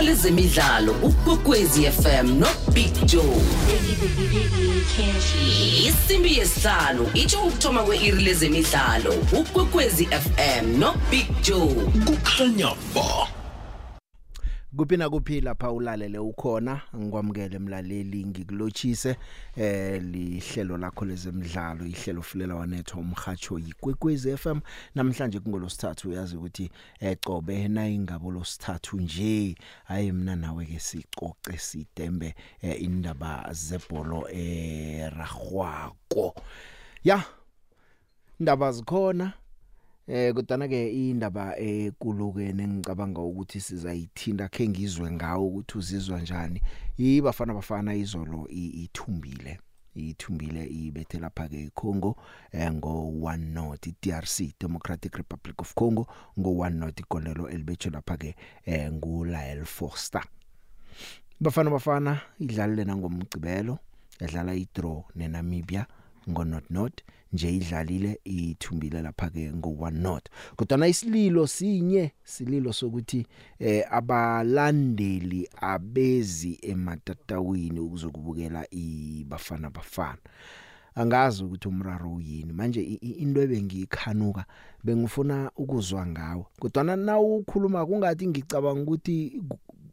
lezemidlalo ukwekwezi FM no Big Joe. Isimbi yesihlanu itsho ukuthoma kwe-iri lezemidlalo ukwekwezi FM no Big Joe. Kukhanya ba. Kuphi nakuphi lapha ulalele ukhona? Ngikwamukele mlaleli ngikulochise eh lihlelo lakho lezemidlalo ihlelo fulela wanetho umhacho yikwekwezi FM namhlanje kungolosithathu uyazi ukuthi ecobe nayingabo losithathu nje hayi mina nawe ke sicoce sidembe eh, indaba zebholo eragwako ya indaba zikhona. Eh kodwa ke indaba ekuluke nengicabanga ukuthi sizayithinta khe ngizwe ngawo ukuthi uzizwa njani. Ibafana bafana izolo ithumbile ithumbile ibethe lapha ke eCongo eh, ngo 1 not iDRC Democratic Republic of Congo ngo 1 not igolelo elibethe lapha ke eh, nguLael Foster bafana bafana idlalile nangomgcibelo yadlala idraw neNamibia ngo not not nje idlalile ithumbile lapha ke ngo 1 not kodwa isililo sinye sililo sokuthi eh abalandeli abezi ematatawini ukuzokubukela ibafana bafana. Angazi ukuthi umraro uyini. Manje into ebengikhanuka bengifuna ukuzwa ngawo. Kodwa na ukhuluma kungathi ngicabanga ukuthi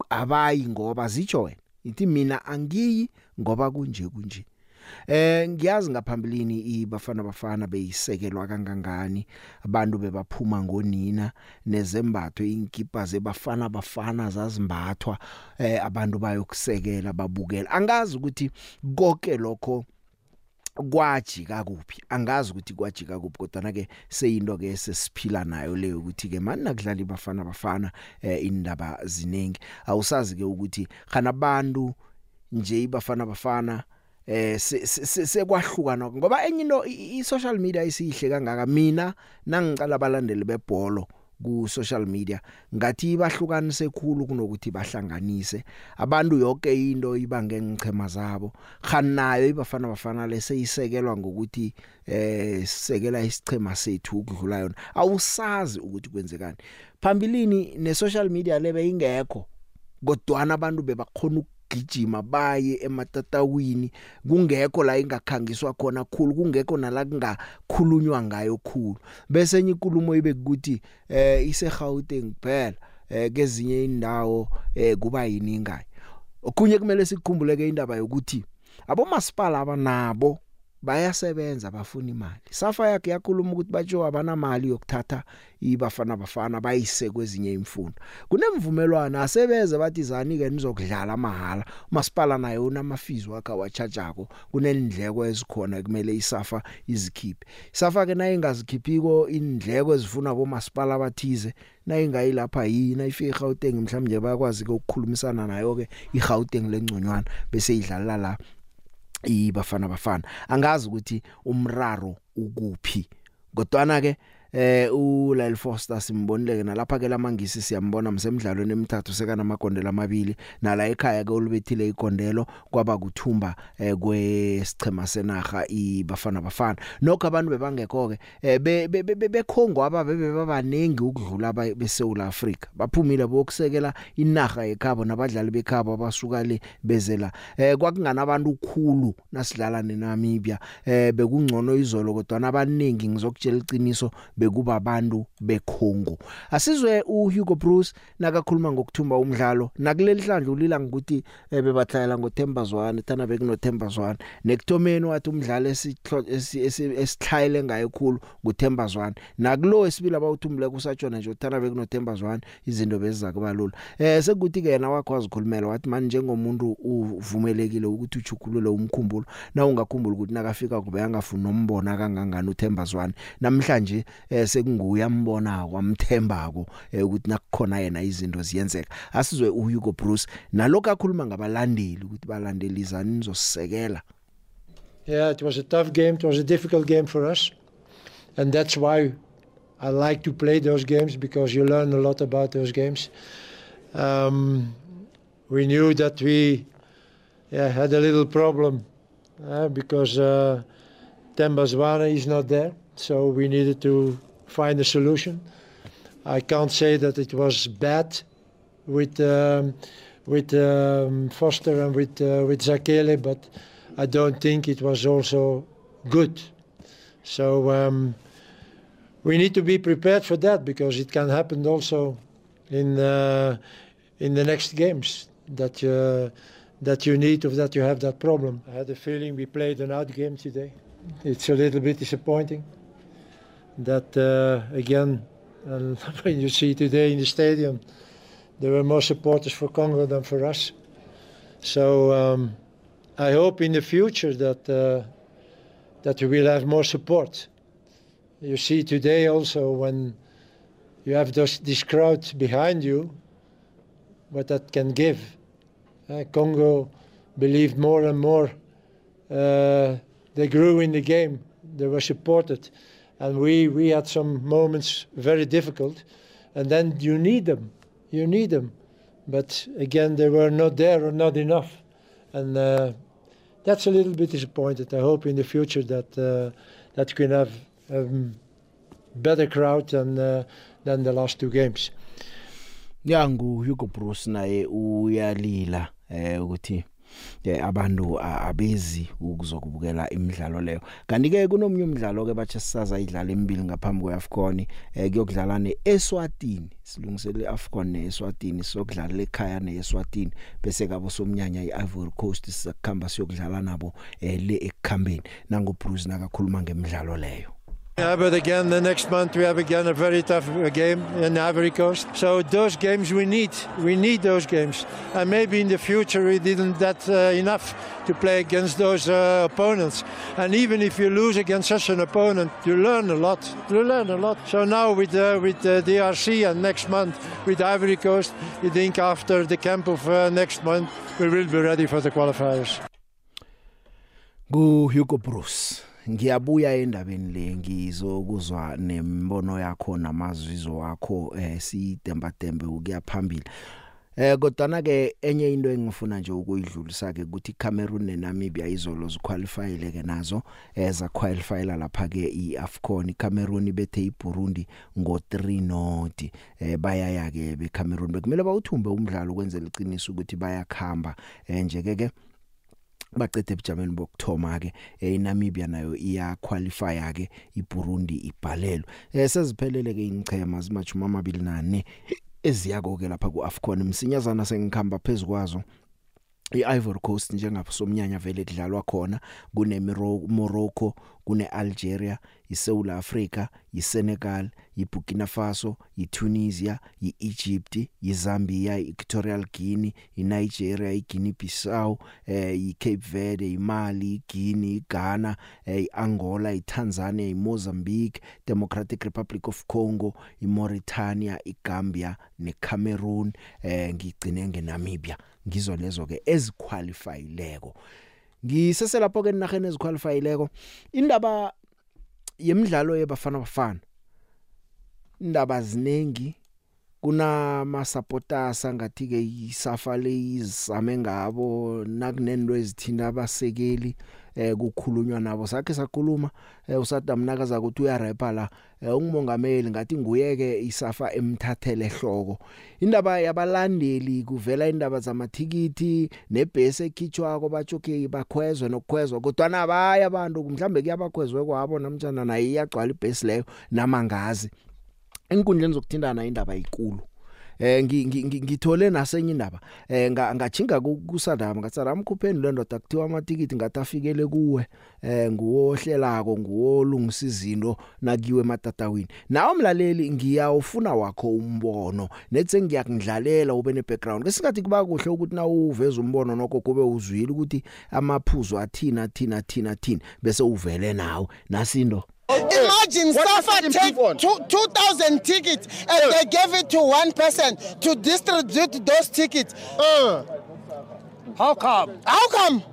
abayi ngoba zicho wena. Ithi mina angiyi ngoba kunje kunje. Eh ngiyazi ngaphambilini ibafana bafana beyisekelwa kangangani abantu bebaphuma ngonina nezembatho inkipa zebafana bafana zazimbathwa eh abantu bayokusekela babukela. Angazi ukuthi konke lokho kwajika kuphi angazi ukuthi kwajika kuphi kodwa ke seyinto ke sesiphila nayo leyo ukuthi ke manje nakudlala ibafana bafana eh, indaba ziningi awusazi ke ukuthi khana abantu nje ibafana bafana eh sekwahlukana ngoba enye into i social media isihle kangaka. Mina nangicala abalandeli bebhola ku social media ngathi bahlukanise khulu kunokuthi bahlanganise. Abantu yonke into ibange ngichema zabo. Khanayo ibafana bafana leseyisekelwa ngokuthi eh sisekela isichema sethu ukudlula yona. Awusazi ukuthi kwenzekani. Phambilini ne social media lebe ingekho kodwa abantu bebakhona gijima baye ematatawini kungekho la ingakhangiswa khona khulu kungekho nala kungakhulunywa ngayo khulu. Bese enye inkulumo ibe ukuthi eh ise Gauteng kuphela eh kezinye indawo eh kuba yini ngayo. Okunye kumele sikukhumbuleke indaba yokuthi abomasipala abanabo bayasebenza bafuna imali. Safa yakhe yakhuluma ukuthi batsho abanamali yokuthatha ibafana bafana bayise kwezinye imfundo kunemvumelwano asebeze bathi zani ke nizokudlala mahala? Masipala naye unamafizi wakhe wachajako kunendleko ezikhona kumele isafa izikhiphe. Safa ke naye ingazikhiphiko indleko ezifuna bomasipala abathize nayingayi lapha yini? Ayifika eGauteng mhlawumbe bayakwazi ukukhulumisana nayo ke iGauteng lengconywana bese idlala la ibafana bafana angazi ukuthi umraro ukuphi kodwana ke eh uLyle Foster simbonileke nalapha ke lamangisi siyambona msemidlalweni emithathu sekana amagondelo amabili. Nala ekhaya ke ulubethile igondelo kwaba kuthumba eh kwesichema senaga ibafana bafana. Nokho abantu bebangekho ke eh bekhongo aba bebe babanengi ukudlula beSouth Africa baphumile bokusekela inaga ekhabo nabadlali bekhabo abasuka le bezela eh kwakungana abantu ukukhulu nasidlala neNamibia? Eh bekungcono izolo kodwa abaningi ngizokutshela iqiniso bekuba abantu bekhongo asizwe uHugo Bruce nakakhuluma ngokuthumba umdlalo nakuleli hlandla ulila ngokuthi bebathayela ngoThemba Zwane thana bekunoThemba Zwane nekuthomeni wathi umdlalo esithayele ngayo khulu nguThemba Zwane nakulo esibila bawuthumule kusatshona nje uthana bekunoThemba Zwane izinto beziza kuba lula. Eh sekuthi ke yena wakwazi ukukhulumela wathi manje njengomuntu uvumelekile ukuthi uchukulule umkhumbulo na ungakhumbula ukuthi nakafika kube angafuni nombona kangangani uThemba Zwane namhlanje eh sekunguye ambona kwamthembako ukuthi nakukhona yena izinto ziyenzeka. Asizwe uHugo Bruce nalokho akhuluma ngabalandeli ukuthi balandelizani nizosisekela Yeah it was a tough game it was a difficult game for us. And that's why I like to play those games because you learn a lot about those games. Um we knew that we yeah had a little problem uh, because uh Tembazwane is not there. So we needed to find a solution. I can't say that it was bad with um, with um, Foster and with uh, with Zakele, but I don't think it was also good. So um, we need to be prepared for that because it can happen also in uh, in the next games that uh, that you need or that you have that problem. I had a feeling we played an out game today. It's a little bit disappointing that uh, again when you see today in the stadium there were more supporters for Congo than for us. So um, I hope in the future that uh, that we will have more support. You see today also when you have those, this crowd behind you, what that can give. Uh, Congo believed more and more. Uh, they grew in the game. They were supported, and we we had some moments very difficult, and then you need them. You need them, but again they were not there or not enough, and uh, that's a little bit disappointed. I hope in the future that uh, that we can have um, better crowd than uh, than the last two games. yangu Hugo Bruce naye uyalila eh ukuthi abantu a- abezi ukuzokubukela imidlalo leyo. Kanti ke kunomnye umdlalo ke bathi sisaza idlala emibili ngaphambi kweAfcon eh kuyokudlala neEswatini silungisele iAfcon neEswatini sokudlala ekhaya neEswatini bese kabo somnyanya iIvory Coast sizakhamba siyokudlala nabo eh le ekukhambeni. Nango Bruce nakakhuluma ngemidlalo leyo. Yeah, but again, the next month we have again a very tough uh, game in Ivory Coast. So those games we need, we need those games. And maybe in the future we didn't that uh, enough to play against those uh, opponents. And even if you lose against such an opponent, you learn a lot. You learn a lot. So now with uh, with uh, DRC and next month with Ivory Coast, you think after the camp of uh, next month we will be ready for the qualifiers. ku Hugo Bruce ngiyabuya endabeni le ngizokuzwa nembono yakho namazwizo wakho eh sidemba dembe ukuya phambili. Eh kodwa ke enye into engifuna nje ukuyidlulisa ke ukuthi Cameroon neNamibia izolo ziqualifyile ke nazo eza qualifyela lapha ke iAfcon. Cameroon bethe iBurundi ngo 3 not eh bayaya ke beCameroon. Bekumele bawuthumbe umdlalo kwenzela iqiniso ukuthi bayakhamba eh nje ke ke baqede ebujameni bokthoma ke eNamibia nayo iya qualify ke iBurundi ibhalelwe. Eh seziphelele ke ingchema zimachuma amabili nane eziyako ke lapha kuAfcon. Msinyazana sengikhamba phezukwazo iIvory Coast njengasomnyanya vele kudlalwa khona kune Morocco kune Algeria iSouth Africa iSenegal iBurkina Faso iTunisia iEgypt iZambia iEquatorial Guinea iNigeria iGuinea Bissau eh iCape Verde iMali iGuinea iGhana eh iAngola iTanzania iMozambique Democratic Republic of Congo iMauritania iGambia neCameroon eh ngigcine ngeNamibia. Ngizo lezo ke eziqualifyileko ngisese lapho ke enarheni eziqualifyileko indaba yemidlalo yebafana bafana indaba zinengi. Kunama supporters angathi ke isafa lezizame ngabo nakunento ezithinta abasekeli. Eh kukhulunywa nabo sakhe sakhuluma eh, usadam nakaza ukuthi uyarepa la eh, ungumongameli ngathi nguyeke isafa emthathele ehloko. Indaba yabalandeli kuvela indaba zamathikiti nebhesi ekhitshwako batsho okay bakhwezwe nokukhwezwa kodwa nabaya abantu mhlambe kuyabakhwezwe kwabo namtjana naye iyagcwala ibhesi leyo namangazi. Enkundleni zokuthindana indaba ikulu. Eh ngithole nasenye indaba. Eh ngachinga kusadama ngatsara amkhupheni le ndoda kuthiwa amatikiti ngatafikele kuwe. Eh nguwohlelako nguwolungisa izinto nakiwe ematatawini. Nawo mlaleli ngiyawufuna wakho umbono. Nethe ngiyakudlalela ube ne background kesingathi kuba kuhle ukuthi na uveza umbono nokho kube uzwile ukuthi amaphuzo athina thina thina thina bese uvele nawe. Nasindo Imagine Safa take two, 2,000 tickets and they gave it to one person to distribute those tickets. How come? How come?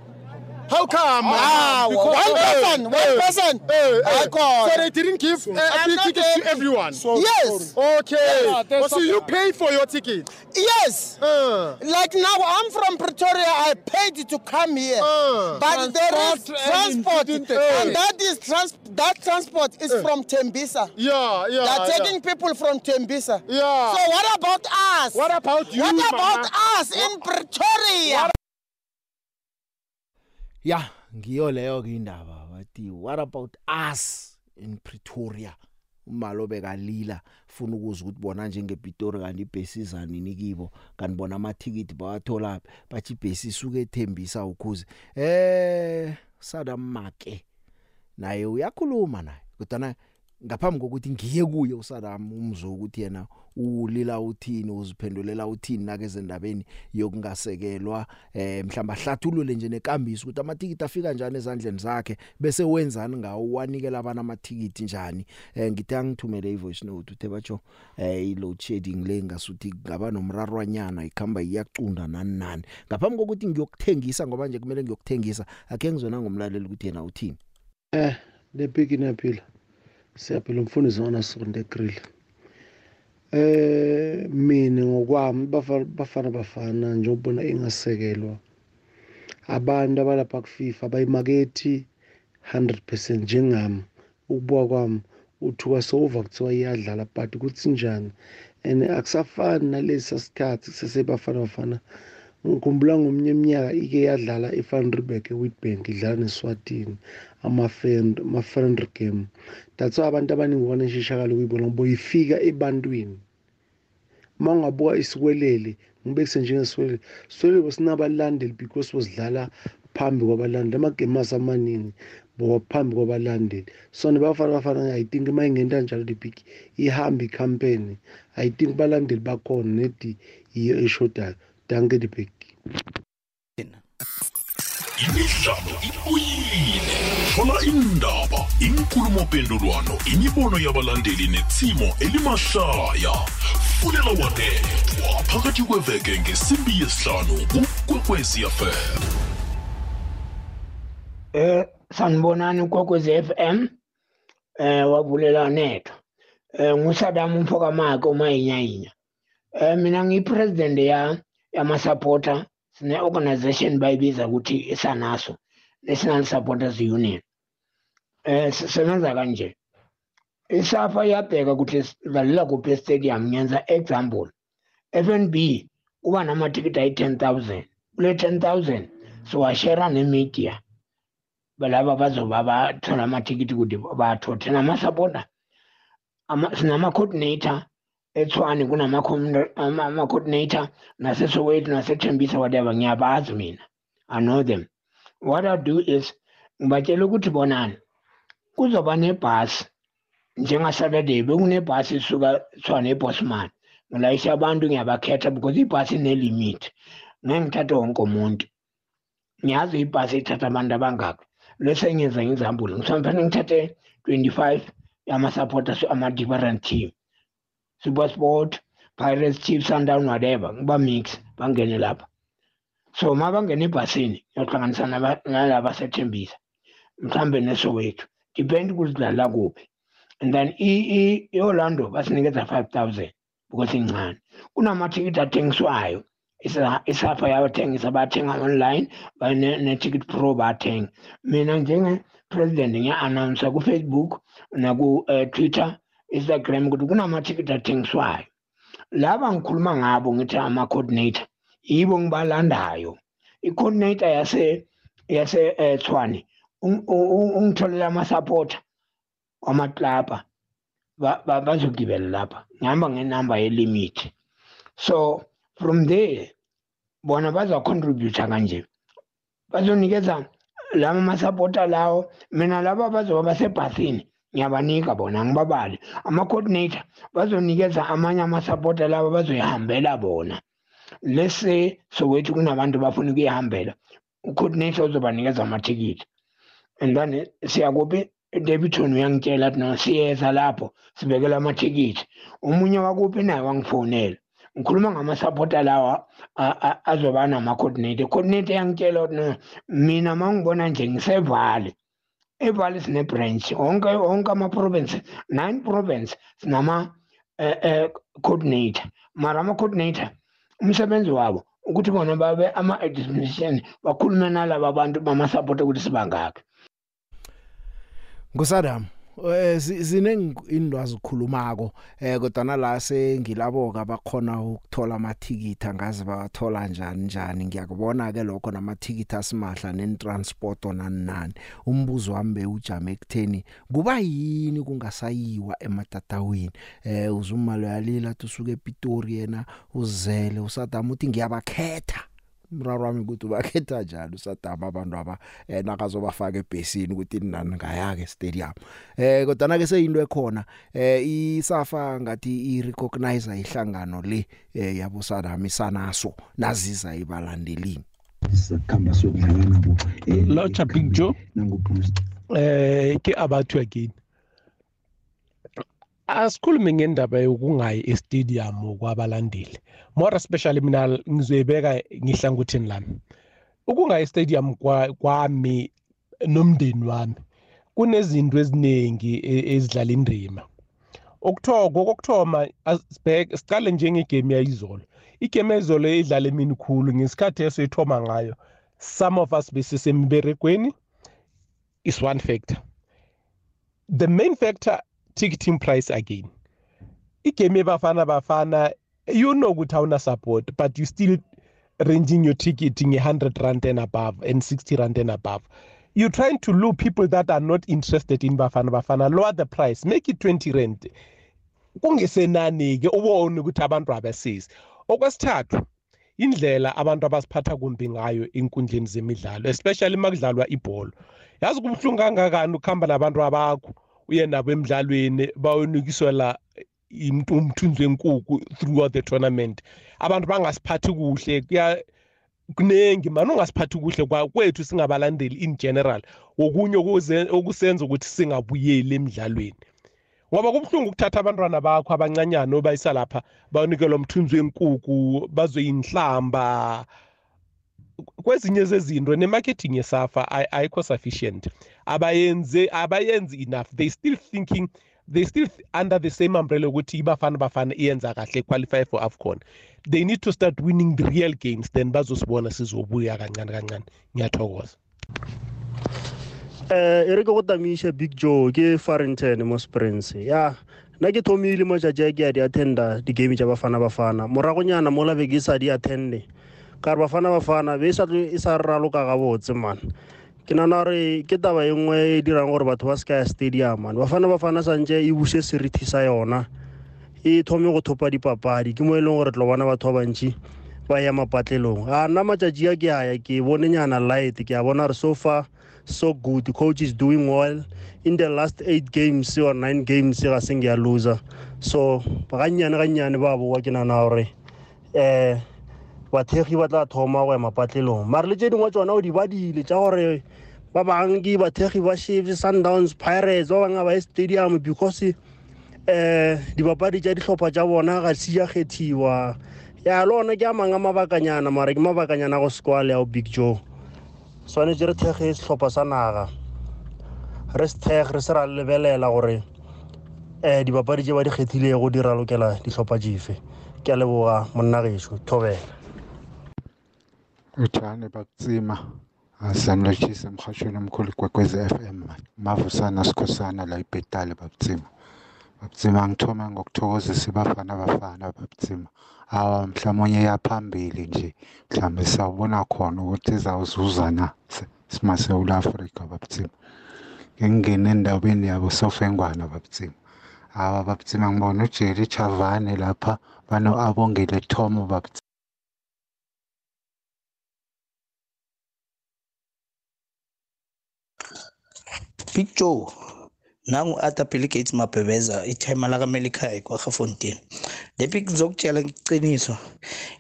How come? Ah, Because- one eh, person, one eh, person. eh, eh. I got- So they didn't give uh, I'm free tickets to everyone. Yes, Okay. Yeah, oh, so you paid for your ticket. yes. Uh, Like now, I'm from Pretoria. I paid to come here, Uh, but there is transport and transport, the- and that is trans- that transport is from Tembisa. yeah, They yeah. are yeah. taking people from Tembisa. Yeah. So what about us? What about you, What about mama? us in Pretoria? Ya ngiyo leyo ke indaba bathi what about us in Pretoria? Umalo bekalila funa ukuza ukuthi bona njengePitori kanti ibhesi izani nikibo kanti bona amathikiti bawathola bathi ibhesi isuke ethembisa ukhuze. Eh sadamake naye uyakhuluma naye kodwa ngaphambi kokuthi ngiye kuye usadam umzo ukuthi yena ulila uthini uziphendulela uthini nake ezendabeni yokungasekelwa eh mhlamba hlathulule nje nekambiso ukuthi amathikiti afika njani ezandleni zakhe bese wenzani ngawo wanikela abantu amathikiti njani. Eh ngithi angithumele ivoice note uthe batsho eh i load shedding le ngasuthi ngaba nomrarwanyana ikhamba iyacunda nani nani. Ngaphambi kokuthi ngiyokuthengisa ngoba nje kumele ngiyokuthengisa akhe ngizona ngomlaleli ukuthi yena uthini. Eh, le piki naphila. Siyaphila umfundisi wona sonde grill. Eh, mina ngokwami bafana bafana bafana nje ubona ingasekelwa. Abantu abalapha ku FIFA bayimakethi 100% njengami. Ukubuka kwami uthuka sova kuthiwa iyadlala but kuthi njani and akusafani nalesi sikhathi sesebafana bafana ngikhumbula ngomnye iminyaka ike yadlala i-Van Riebeeck eWitbank idlala neSwatini ama-friend ama-friendly game that's why abantu abaningi baneshishakalo ukuyibona ngoba ifika ebantwini uma ungabuka isikwelele ngibekise njengesikwelele sikwelele besinabalandeli because bosidlala phambi kwabalandeli amagame asamaningi boba phambi kwabalandeli so nebafana bafana i think uma ingenta njalo le big ihamba icampaign i think balandeli bakhona nedi yiyo eshodayo danke the big imidlalo ibuyile thola indaba inkulumopendulwano imibono yabalandeli netsimo elimahlaya fulela wadethwa phakathi kweveke ngesimbi yesihlanu kukwekwezi fm Eh sanibonani ukwekwezi FM eh wavulela netho eh ngusadam umfoka make umayinyayinya eh mina ngiyipresident ya yama supporter sine organization bayibiza ukuthi isanaso National Supporters Union. Eh sisebenza kanje. Isafa iyabheka ukuthi sidlalela kuphi estadium ngenza example. FNB kuba namatikiti ayi 10000 kule 10000 siwashare nemedia. Balaba bazoba bathola amatikiti ukuthi bathothe namasapota sinama-coordinator etshwane kunama-coordinator nasesoweto nasethembisa whatever. Ngiyabazi mina. I know them. What i do is ngibatshela ukuthi bonani kuzoba nebhasi njengasaturday bekunebhasi isuka tshwane ebosman. Ngilayisha abantu ngiyabakhetha because ibhasi inelimit. Ngeke ngithathe wonke umuntu. Ngiyazi ibhasi ithatha abantu abangaki. Lese ngenza example ngisamfane ngithathe 25 yama-supporters ama-different team. Supersport pirates chiefs sundown whatever. Ngiba mix bangene lapha. So uma bangena ebhasini ngiyohlanganisa naba- nalaba sethembisa mhlambe nesowethu depend ukuthi dlala kuphi. And then i- i- i-orlando basinikeza 5000 because incane. Kunamathikithi athengiswayo. Isa- isafa yabathengisa bathenga online bane- ne-ticket pro bathenga. Mina njenge-president ngiya-announsa ku-facebook naku-twitter instagram ukuthi kunamathikithi athengiswayo. Laba ngikhuluma ngabo ngithi ama-coordinator yibo ngibalandayo. I-coordinator yase yase eh, Tshwane ung- u- u- ungitholela ama-supporter wamaklapa ba- ba- bazogibela lapha. Ngihamba ngenamba yelimit. So from there bona baza-contributa kanje. Bazonikeza lama masapota lawo. Mina laba bazoba basebhasini. Ngiyabanika bona ngibabali ama-coordinator bazonikeza amanye amasapota lawo bazoyihambela bona. Lese sowethi kunabantu bafuna ukuyihambela u-coordinator uzobanikeza amathikithi. And then siyakuphi Davidson uyangitshela athi no siyeza lapho sibekela amathikithi. Omunye wakuphi? Naye wangifonela. Ngikhuluma ngama-supporter lawa azoba nama-coordinator. Coordinator yangitshela ukuthi no mina ma ngibona nje ngisevale. Evale sine-branch onke onke ama-province nine province. Sinama eh, eh, coordinator mara ama-coordinator umsebenzi wabo ukuthi bona babe ama-administration bakhulume nalaba bantu bama-supporter ukuthi sibangakhi Ngusadam eh zineng indwazi khulumako eh kodwa la sengilaboka abakhona ukuthola amathikiti angazi bathola njani njani. Ngiyakubona ke lokho namathikiti asimahla nenitransport nani nani. Umbuzo wami bewujame ekutheni kuba yini kungasayiwa ematatawini? Eh uzumalo yalila tusuke ePitori yena uzele usadam uthi ngiyabakhetha. Umraro wami ukuthi ubakhetha njalo usadama abantu aba eh, nakazobafaka ebhesini ukuthi nani ngayake stadium. Eh kodwa ke seyinto ekhona eh isafa ngathi i recognize ihlangano le eh, yabo sadama isanaso naziza ibalandelini sikhamba siyokudlala nabo eh, Locha Big Joe? nanguboost eh ke abathu again asikhulume ngendaba yokungayi estadium kwabalandeli more especially mina ngizoyibeka ngihlangothini lami. Ukungayi estadium kwa- kwami nomndeni wami kunezinto eziningi e- ezidlala indima. Okuthoko kokuthoma asibheke siqale njengegame yayizolo. Igame yayizolo idlala emini khulu ngesikhathi esiyithoma ngayo some of us besisemiberegweni is one factor. The main factor ticketing price again. Igame yebafana bafana you know ukuthi awuna support but you still ranging your ticket nge-100 rand and above and 60 rand and above. You're trying to lure people that are not interested in bafana bafana lower the price make it 20 rand. Kungesenani-ke ubone ukuthi abantu abasizi. Okwesithathu indlela abantu abasiphatha kumbi ngayo enkundleni zemidlalo especially uma kudlalwa ibhola. Yazi kubuhlungu kangakani ukuhamba nabantu abakho? Uye nabo emidlalweni bayonikiswa la imntu- umthunzi wenkukhu throughout the tournament. Abantu bangasiphathi kuhle kuya kunengi mani ungasiphathi kuhle kwa- kwethu singabalandeli in general. Okunye okuze- okusenza ukuthi singabuyeli emidlalweni. Ngoba kubuhlungu ukuthatha abantwana bakho abancanyana obayisa lapha banikelwa umthunzi wenkukhu bazoyinhlamba kwezinye zezinto ne-marketing yesafa ay- ayikho sufficient. Abayenze abayenzi enough. They still thinking they still th- under the same umbrella ukuthi ibafana bafana iyenza kahle qualify for afcon. They need to start winning the real games then bazosibona sizobuya kancane kancane. Ngiyathokoza. Eh e re ke go tamiša big joe ke farrington mo springs ya nna ke thomile matšatši a ke a di attenda di-game tša bafana. Bafana moragonyana mola be ke sa di attende ka re bafana bafana be e sa tlo- e sa raloka gabotse man. Ke nana gore ke taba e nngwe e dirang gore batho ba se ka ya stadium man. Bafana bafana santse e buse serithi sa yona e thome go thopa dipapadi. Ke mo e leng gore tlo bona batho ba bantšhi ba ya mapatlelong. A nna matšatši a ke aya ke bone nyana light ke a bona gore so far so good. Coach is doing well. In the last eight games or nine games ga seng ya loser. So gannyane gannyane ba boa ke nana gore um bathegi ba tla thoma go ya mapatlelong mare le tse dingwe tsona o di badile tša gore ba bangwe ke bathegi ba chiefs sundowns pirates ba bangwe ba ye stadium because um dibapadi tša dihlopha tša bona ga se ya kgethiwa. Ya le ona ke a mangwe a mabakanyana mare ke mabakanyana go squal ya o big joe. Swanetse re thege sehlopha sa naga. Re se thege re se ra lebelela gore um dibapadi tše ba di kgethilego di ralokela dihlopha jefe ke a leboga monna gešo thobela. Uthane bakutsima asanilotshisa emhashweni omkhulu kwekwezi FM mavusana sikhosana la ibhetale bakutsima. Bakutsima ngithoma ngokuthokozisa ibafana bafana bakutsima. Awa mhlawumunye yaphambili nje. Mhlawumbe sawubona khona ukuthi izawuzuza na simasewula afrika bakutsima. Ngingene endabeni yabo sofengwana bakutsima. Awa bakutsima ngibona ujerry chavane lapha bano abongele thomo bakutsima. Big Joe nangu Arthur Bill Gates Mabhebeza ithema la kaMelikhaya kwaGafontein le pick ngizokutshela iqiniso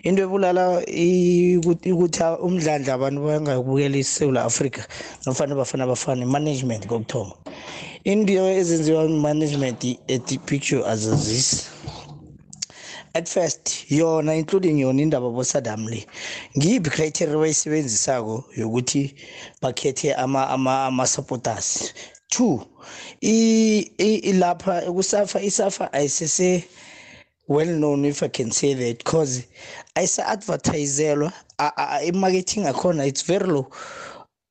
into ebulala i- ukuthi ukuthi umdlandla abantu bangabukela iSouth Africa nofana bafana bafana management kokuthoma into ezenziwa management at picture azazisi at first yona including yona indaba bosadam le ngiyiphi criteria bayisebenzisako yokuthi bakhethe ama ama ama supporters? Two i i- lapha kusafa isafa ayisese well known if i can say that because ayisa advertiselwa i-marketing akhona it's very low.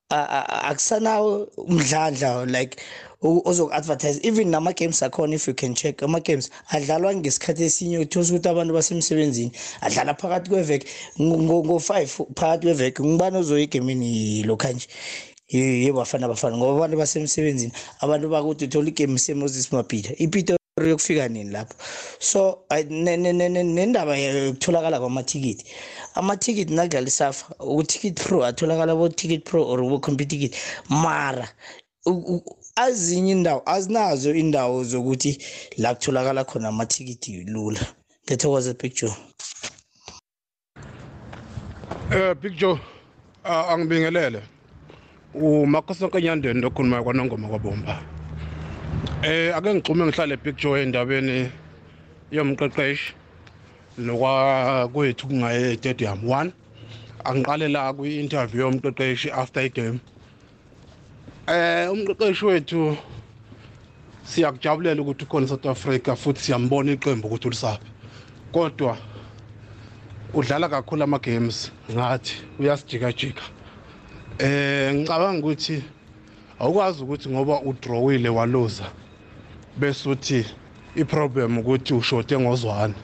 A- a- a- akusanawo umdlandla like o- ozoku-advertise. Even nama-games akhona if you can check. Ama-games adlalwa ngesikhathi esinye uthola ukuthi abantu basemsebenzini adlala phakathi kweveke. Ngo-five phakathi kweveke. Ngubani ozoya egemini lokhanje yebafana bafana ngoba abantu basemsebenzini abantu bakuthi uthola igame semoses mapita ipita yokufika nini lapho? So ay- ne- ne- ne- ne- nendaba yokutholakala kwamathikithi amathikithi nakudlala isafa uticket pro atholakala bo-ticket pro or bo-computicket mara u- u- ezinye indawo azinazo indawo zokuthi la kutholakala khona amathikithi lula ngethokoza picture Eh Big Joe ah, angibingelele. uMakoso Nkanyandeni lokhuluma kwaNongoma kwaBomba. Eh ake ngixhume ngihlale Big Joe endabeni yomqeqeshi lokwa kwethu kungaye stadium 1 angiqale la kwi-interview yomqeqeshi after igame eh umqeqeshi wethu siyakujabulela ukuthi ukhona South Africa futhi siyambona iqembu ukuthi ulisaphi kodwa udlala kakhulu ama games ngathi uyasijikajika. Eh ngicabanga ukuthi awukwazi ukuthi ngoba udrawile waloza bese uthi iproblem ukuthi ushote ngozwana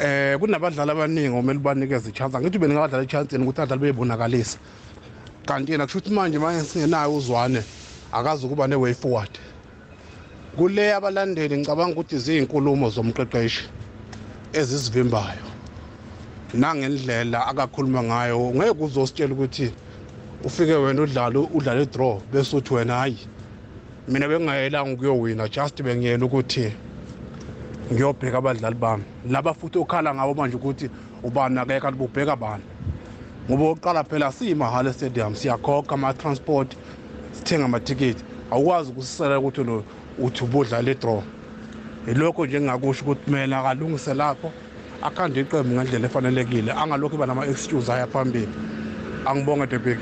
eh kunabadlali abaningi omele banikeze ichance. Angithi beningabadlala ichance ukuthi adlali beyibonakalisa kanti yena kusho ukuthi manje manje singenayo uzwane akazi ukuba ne-way forward. Kule abalandeli ngicabanga ukuthi ziyinkulumo zomqeqeshi ezisivimbayo nangendlela akakhuluma ngayo ngeke uzositshela ukuthi ufike wena udlala udlala i-draw bese uthi wena hayi mina bengingayelanga ukuyowina just bengiyela ukuthi ngiyobheka abadlali bami. Laba futhi okhala ngabo manje ukuthi ubani akekho kanti bubheka bani. Ngoba oqala phela siyimahhala stadium siyakhokha ama-transport sithenga amathikithi awukwazi ukusisela ukuthi lo uthi ubudlala i-draw. Ilokho nje engingakusho ukuthi kumele akalungise lapho akhande iqembu ngendlela efanelekile angalokhu iba nama-excuse aya phambili. Angibonge debik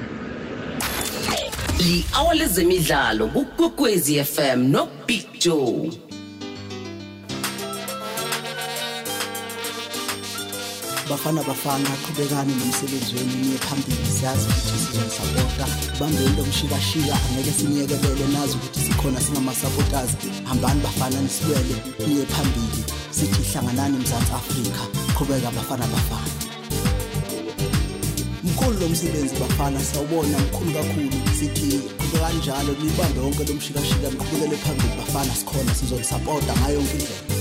li-hour lezemidlalo kukwekwezi fm nobig joe. Bafana bafana qhubekani nomsebenzi wenu niye phambili. Siyazi ukuthi sizonisapota bambeni lomshikashika angeke siniyekebele nazi ukuthi sikhona singama-supporters. Hambani bafana nisibele niye phambili. Sithi hlanganani mzansi afrika. Qhubeka bafana bafana. Mkhulu lo msebenzi bafana siyawubona mkhulu kakhulu. Sithi qhubeka kanjalo nibambe wonke lo mshikashika niqhubekele phambili. Bafana sikhona sizonisapota ngayo yonke indlela.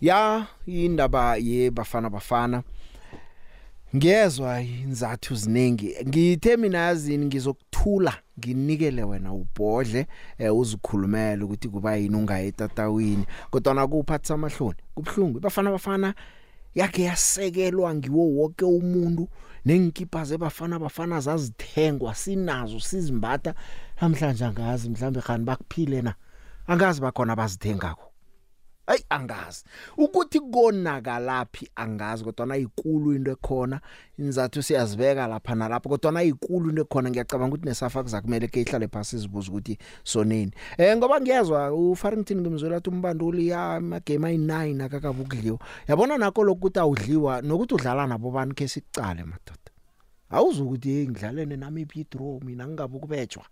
Ya indaba yebafana bafana ngiyezwa inzathu ziningi. Ngithe mina yazini ngizokuthula nginikele wena ubhodle eh, uzikhulumele ukuthi kuba yini ungaye etatawini. Kodwa nakuphatha amahloni kubhlungu bafana bafana yakhe yasekelwa ngiwo wonke umuntu. Nengikipa zebafana bafana zazithengwa sinazo sizimbatha. Namhlanje angazi mhlambe khani bakuphile na? Angazi bakhona bazithengako Ay angazi. Ukuthi konakalaphi angazi kodwa nayikulu into ekhona. Inzathu siyazibeka lapha nalapha kodwa nayikulu into ekhona. Ngiyacabanga ukuthi nesafa kuzakumele ke ihlale phasi sibuza ukuthi soneni. Eh ngoba ngiyezwa uFarrington ngimzwela ukuthi umbanduli ya ama game ay9 akakabukudliwa yabona nakho lokuthi awudliwa nokuthi udlala nabo bani ke sicale madoda? Awuzukuthi hey ngidlalene nami idraw mina ngingabe kubetjwa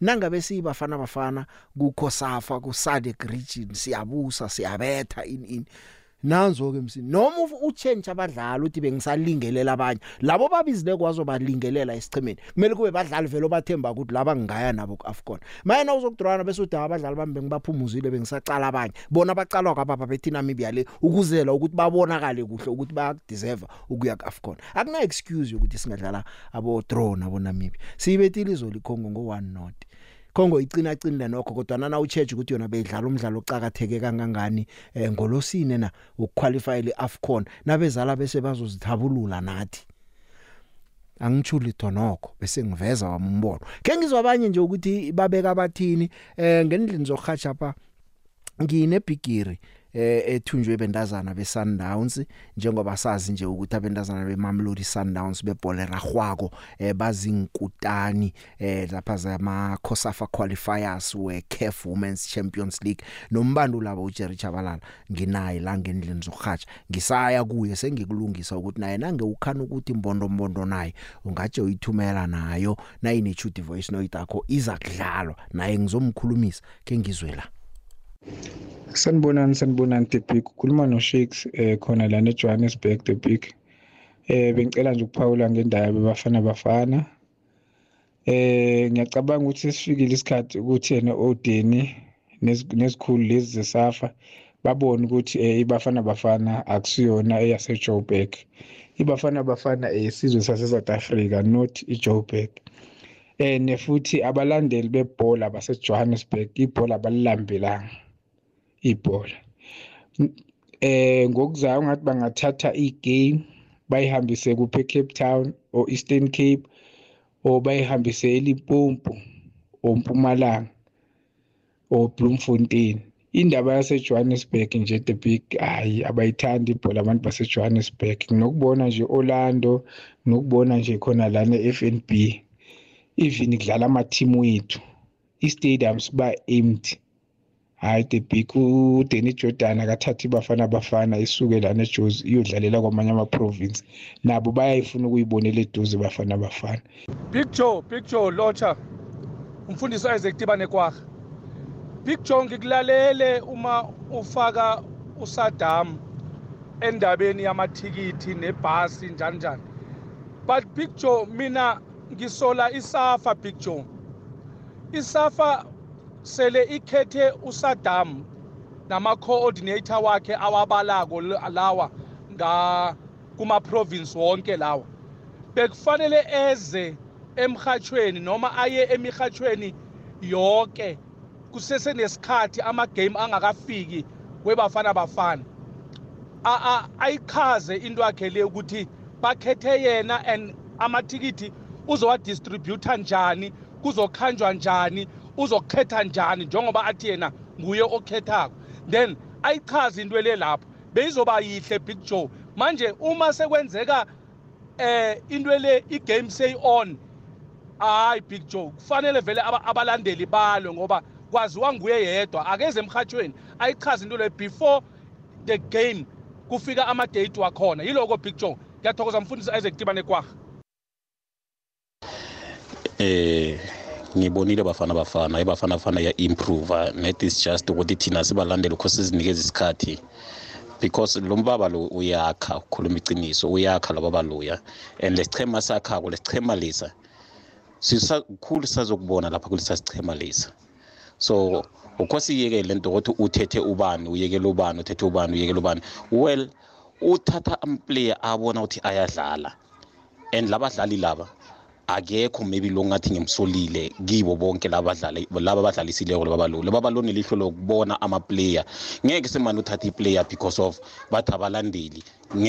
nangabe sibafana bafana kukho safa ku SADC region siyabusa siyabetha in in nanzo ke msini noma uf- uchange abadlali uthi bengisalingelela abanye. Labo babizile kwazo balingelela esichimeni kumele kube badlali vele obathemba ukuthi laba ngingaya nabo kuAfcon. Mayena uzokudrawana bese uthi abadlali bami bengibaphumuzile bengisacala abanye. Bona bacalwa kwababa bethi Namibia le ukuzela ukuthi babonakale kuhle ukuthi bayadeserve ukuya kuAfcon. Akuna excuse yokuthi singadlala abo draw nabo Namibia siyibethile izoli Congo ngo 1 not Kongo icina cinile nokho kodwa nana ucheche ukuthi yona beyidlala umdlalo ocakatheke kangangani eh, ngolosine na ukuqualify leAfcon nabezala bese bazozithabulula nathi. Angithuli thonokho bese ngiveza wami umbono. Ke ngizwa abanye nje ukuthi babeka bathini eh ngendlini zokuhatsha pa ngine bigiri ethunjwe bendazana beSundowns njengoba sazi nje ukuthi abendazana beMamelodi Sundowns bebhola ragwako eh bazinkutani eh lapha zama COSAFA qualifiers we CAF Women's Champions League. Nombando labo uJerry Chabalala nginaye la ngendlini zokuhatsha ngisaya kuye sengikulungisa ukuthi naye nange ukhana ukuthi imbondo mbondo naye ungaje uyithumela nayo nayine Tuty voice note yakho iza kudlalwa. Naye ngizomkhulumisa ke ngizwe la. Sanibonani sanibonani The Big ukhuluma no Shakes eh khona la ne Johannesburg The Big eh bengicela nje ukuphawula ngendaba bebafana bafana. Eh ngiyacabanga ukuthi sesifikile isikhathi ukuthi yena Odeni nesikhulu lezi zesafa babone ukuthi eh ibafana bafana akusiyona eyase Joburg ibafana bafana esizwe sase South Africa not iJoburg. Eh nefuthi abalandeli bebhola base Johannesburg ibhola balilambelanga ibhola. Eh ngokuzayo ngathi bangathatha igame bayihambise kuphe Cape Town or Eastern Cape or bayihambise eLimpopo or Mpumalanga or Bloemfontein. Indaba yase Johannesburg nje the big hayi abayithandi ibhola abantu base Johannesburg nokubona nje Orlando nokubona nje khona la ne-FNB even kudlala ama team wethu i-stadiums ba empty hayi the big uDenny Jordan akathatha ibafana bafana isuke la neJozi iyodlalela kwamanye ama province nabo bayayifuna ukuyibonela eduze bafana bafana Big Joe, Big Joe Locha. Umfundisi Isaac Tibane kwakhe. Big Joe ngikulalele uma ufaka uSaddam endabeni yamathikithi nebhasi njani njani. But Big Joe mina ngisola isafa Big Joe. Isafa sele ikhethe uSaddam nama coordinator wakhe awabalako lawa nga kuma province wonke lawa. bekufanele eze emhathweni noma aye emihathweni yonke kusese nesikhathi ama-game angakafiki kwebafana bafana A- a- ayichaze into yakhe le ukuthi bakhethe yena and amathikithi uzowadistributha njani kuzokhanjwa njani uzokhetha njani njengoba athi yena nguye okhethako. Then ayichaze into le lapho. Beyizoba yihle big joe. Manje uma sekwenzeka eh into le igame say on hayi big joe kufanele vele aba- abalandeli balwe ngoba kwaziwa nguye yedwa. Akeze emhathweni ayichaze into le before the game kufika ama-date wakhona. Yiloko big joe ngiyathokoza mfundisi isaac tibane kwaha eh ngibonile bafana bafana ibafana bafana ya improve net is just ukuthi thina sibalandeli ukho sizinikeza isikhathi. Because lo mbaba lo uyakha ukhuluma iciniso uyakha lo baba loya. And lesichema sakhako lesichema lesa sisakhulu sizokubona lapha kulesa sichema lesa. So ukho siyeke lento ukuthi uthethe ubani uyekela ubani uthethe ubani uyekela ubani. Well uthatha amplayer abona ukuthi ayadlala. And labadlali laba akekho maybe lo ngathi ngimsolile kibo bonke labadlali laba abadlalisileko laba lo laba balo nelihlo lokubona ama-player. Ngeke semane uthatha i-player because of bathi abalandeli.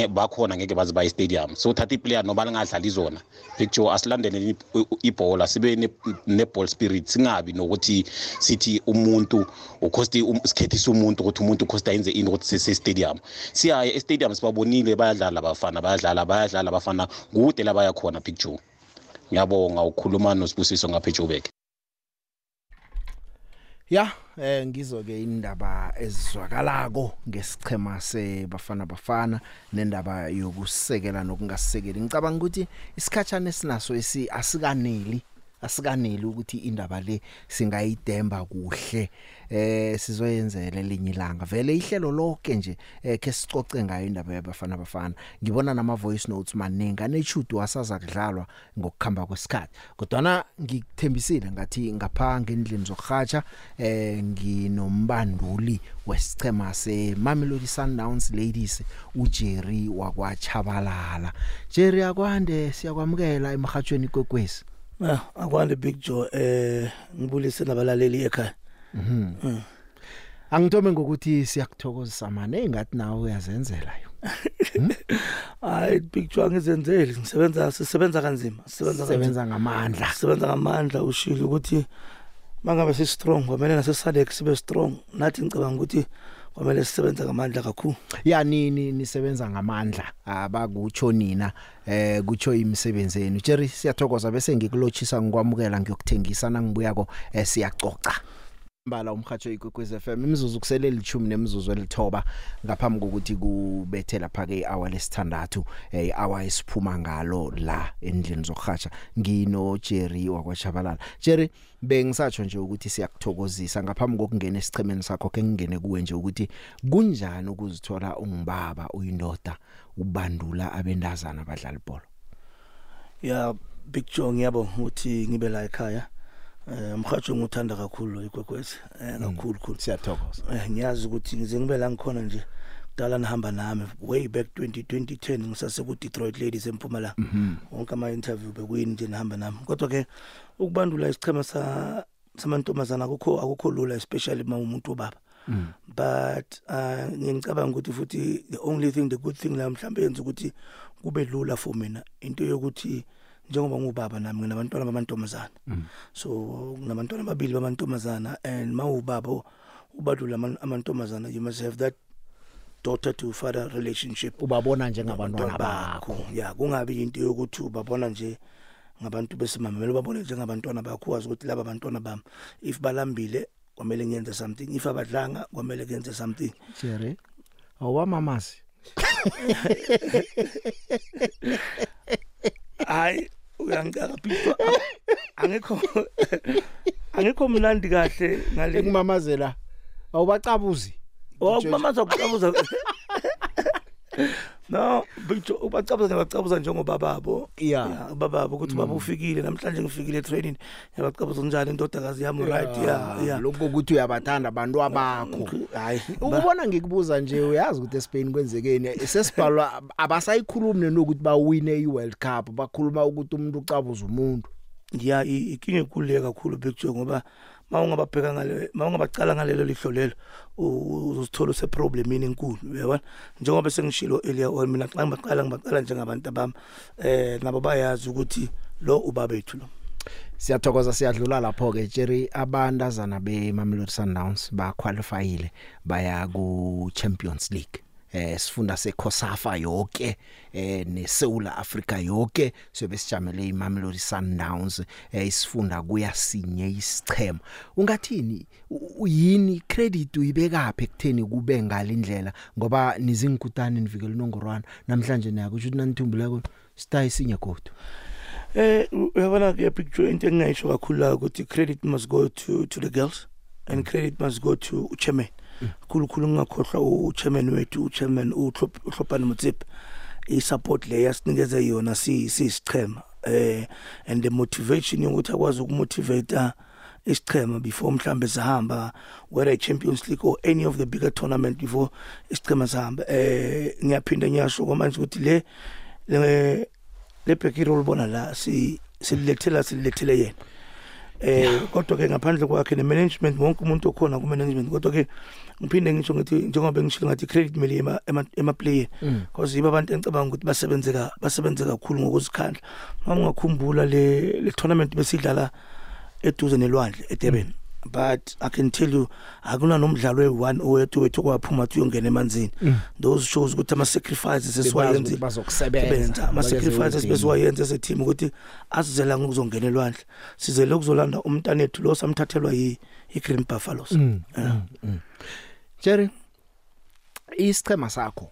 Bakhona ngeke baze baye stadium so uthatha i-player noba lingadlali zona picture asilandeleni ibhola sibe ne- ne-ball spirit. Singabi nokuthi sithi umuntu ukhosti um- sikhethise umuntu ukuthi umuntu ukhosti ayenze ini ukuthi sese-stadium. Siyaye e-stadium sibabonile bayadlala abafana bayadlala bayadlala abafana kude la baya khona picture. Ngiyabonga ukhuluma nosibusiso ngapha ejoburg Ya eh ngizoke indaba ezizwakalako ngesichema sebafana bafana nendaba yokusekela nokungasekeli. Ngicabanga ukuthi isikhatshana esinaso esi asikaneli asikaneli ukuthi indaba le singayidemba kuhle. Eh sizoyenzela elinye ilanga. Vele ihlelo lonke nje eh, ke sicoce ngayo indaba yabafana bafana. Ngibona nama voice notes maningi. Anechudu wasaza kudlalwa ngokukhamba kwesikhathi. Kodwa ngikuthembisile ngathi ngapha ngendlini zokuhatsha eh nginombanduli wesichema se Mamelodi Sundowns ladies uJerry wakwaChabalala Jerry akwande siyakwamukela emhathweni kwekwezi? Ah akwande Big Joe. Eh ngibulise nabalaleli ekhaya. Mhm. Mm. Angithome ngokuthi siyakuthokozisa manje engathi nawe uyazenzela yo. Hayi Big Joe angizenzeli ngisebenza sisebenza kanzima sisebenza Sebenza ngamandla. sisebenza ngamandla ushilo ukuthi mangabe si strong kwamele nasesalek sibe strong nathi ngicabanga ukuthi kwamele sisebenza ngamandla kakhulu Ya nini nisebenza ngamandla abakutsho nina eh kutsho imisebenzi yenu. Jerry siyathokoza bese ngikulochisa ngikwamukela ngiyokuthengisa nangibuyako eh, siyacoca. Mbala umhatsho ikwekwez FM imizuzu kusele lithumi nemizuzu elithoba ngaphambi kokuthi kubethe lapha ke hour lesithandathu eh hour esiphuma ngalo la endlini zokuhatsha ngino Jerry wakwaChabalala Jerry bengisatsho nje ukuthi siyakuthokozisa ngaphambi kokungena esichemeni sakho ke ngingene kuwe nje ukuthi kunjani ukuzithola ungibaba uyindoda ubandula abendazana abadlala ibhola ya Big Joe ngiyabonga ukuthi ngibe la ekhaya. Eh umhajo nguthanda kakhulu ikwekwezi eh kakhulu khulu. Siyathokoza. Eh ngiyazi ukuthi ngize ngibe la ngikhona nje kudala nihamba nami way back 2010 ngisase ku Detroit Ladies eMpumalanga wonke ama interview bekuyini nje nihamba nami. Kodwa ke ukubandula isichema sa samantombazana akukho akukho lula especially uma umuntu obaba but uh ngicabanga ukuthi futhi the only thing the good thing la mhlambe yenza ukuthi kube lula for mina into yokuthi njengoba ngubaba nami nginabantwana bamantombazana so nginabantwana babili bamantombazana and mawubaba ubadlula amantombazana you must have that daughter to father relationship ubabona njengabantwana bakho. ya kungabi into yokuthi ubabona nje ngabantu besimama kumele babone njengabantwana bakho wazi ukuthi laba bantwana bami if balambile kwamele ngiyenze something if abadlanga kwamele ngiyenze something. Jerry awamamazi hayi uyangicaka picture angekho angekho mnandi kahle ngale ekumamazela awubacabuzi. Okumamaza ukucabuza no picture ubacabuza ngiyabacabuza njengoba babo yeah. Bababo ukuthi baba ufikile namhlanje ngifikile etraining ngiyabacabuza njalo indodakazi yami right? Yeah yeah. lokho ukuthi uyabathanda abantu abakho. hayi ukubona ngikubuza nje uyazi ukuthi eSpain kwenzekeni. Sesibhalwa abasayikhulumi nokuthi bawine iWorld Cup bakhuluma ukuthi umuntu ucabuza umuntu. Ya ikinga enkulu kakhulu picture ngoba mawungababheka ngale mawungabacala ngalelo lihlo lelo uzothola use problemini enkulu uyabona? Njengoba sengishilo earlier on mina xa ngibaqala ngibaqala njengabantu abami eh nabo bayazi ukuthi lo ubabethu lo. Siyathokoza siyadlula lapho ke Jerry. Abandazana beMamelodi Sundowns ba qualifyile baya ku Champions League. Eh sifunda seCOSAFA yonke eh neSouth Africa yonke sobe sijamele iMamelodi Sundowns eh isifunda kuya sinye isichema ungathini? Uyini credit uyibekaphi ekutheni kube ngalindlela ngoba nizingikutani nivikela nongorwana namhlanje nayakusho ukuthi nanithumbuleko stay sinye godu. Eh uyabona ke picture into engayisho kakhulu ukuthi credit must go to to the girls and credit must go to chairman khulukhulu ngakhohlwa uchairman wethu uchairman uHlopani Mutsipe isupport le yasinikeze yona si sisichema eh and the motivation yokuthi akwazi ukumotivate isichema before mhlambe sihamba whether Champions League or any of the bigger tournament before isichema sihamba eh ngiyaphinda ngiyasho kwamanje ukuthi le le le Bekiro libona la si sililethela sililethele yena. Eh kodwa ke ngaphandle kwakhe ne management wonke umuntu okhona ku management kodwa ke ngiphinde ngisho ngithi njengoba ngishilo ngathi credit mele ema ema player because yiba abantu engicabanga ukuthi basebenzeka basebenze kakhulu ngokuzikhandla. Mangakhumbula le le tournament besidlala eduze nelwandle eDurban. But i can tell you akuna nomdlalo we1 owethu wethu kwaphuma uthi uyongena emanzini those shows ukuthi ama sacrifices esiwayenza bazokusebenza ama sacrifices besiwayenza ese team ukuthi asizela ngokuzongena elwandle. Sizele ukuzolanda umntanethu lo samthathelwa yi iGreen Buffaloes. Jerry isichema sakho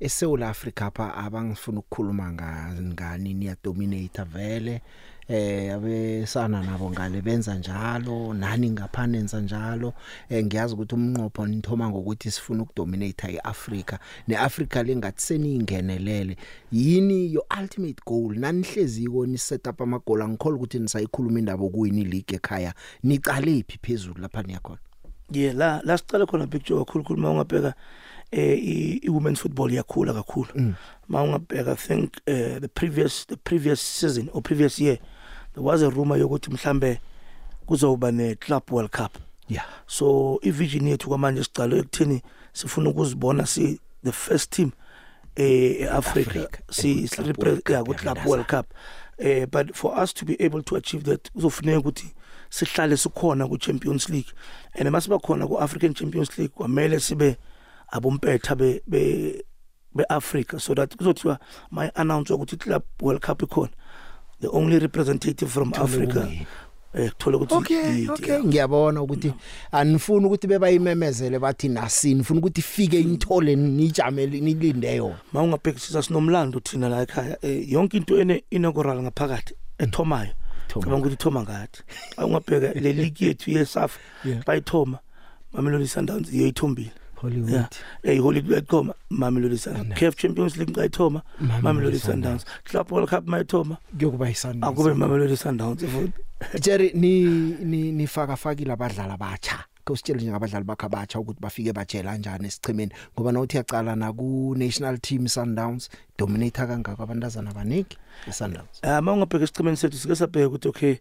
eSouth Africa apha abangifuna ukukhuluma ngani niya dominate vele? Eh abesana nabo ngale benza njalo nani ngaphana enza njalo. Eh ngiyazi ukuthi umnqopho nithoma ngokuthi sifuna ukudominate iAfrica neAfrica lengathi seningenelele yini your ultimate goal? Nanihleziko ni set up ama goal angikholwa ukuthi nisayikhuluma indaba okuwini league ekhaya. Niqale phi phezulu lapha niyakhona? Yeah la la sicala khona picture kakhulu khulu mawungabheka eh i i- women's football yakhula kakhulu. Mm. mawungabheka i think uh, the previous the previous season or previous year there was a rumor yokuthi mhlambe kuzoba ne club world cup. Yeah. So i vision yethu kwamanje sicalo ekuthini sifuna ukuzibona si the first team eh eAfrica si represent yeah ku club world cup. Eh but for us to be able to achieve that kuzofuneka ukuthi sihlale sikhona ku Champions League. And masiba khona ku African Champions League kwamele sibe abompetha be be beAfrica so that kuzothiwa my announce ukuthi club world cup ikhona. The only representative from Thole Africa. kungiyiphi. eh kuthola ukuthi Okay i- okay ngiyabona ukuthi anifuni ukuthi bebayimemezele bathi nasini ufuna ukuthi ifike inithole nijame nilinde yona. Mawungabhekisisa sinomlando thina la ekhaya eh, yonke into ene inaugural ngaphakathi ethomayo. Cabanga ukuthi ithoma ngathi. Awungabheka le league yethu yeSAF Yeah. bayithoma. Mamelodi Sundowns yeyithombile Hollywood. Eh Hollywood bayithoma Mamelodi Sundowns CAF Champions League bayithoma Mamelodi Sundowns. Club World Cup bayithoma kuyokuba isandla akube Mamelodi Sundowns futhi. Jerry ni ni nifaka fakile abadlali abatsha kusitshela nje abadlali bakhe abatsha ukuthi bafike bajela kanjani esichimeni ngoba nawuthi yaqala na ku national team Sundowns dominator kangaka abantazana abaniki eSundowns. Ah mawungabheka isichimeni sethu sike sabheka ukuthi okay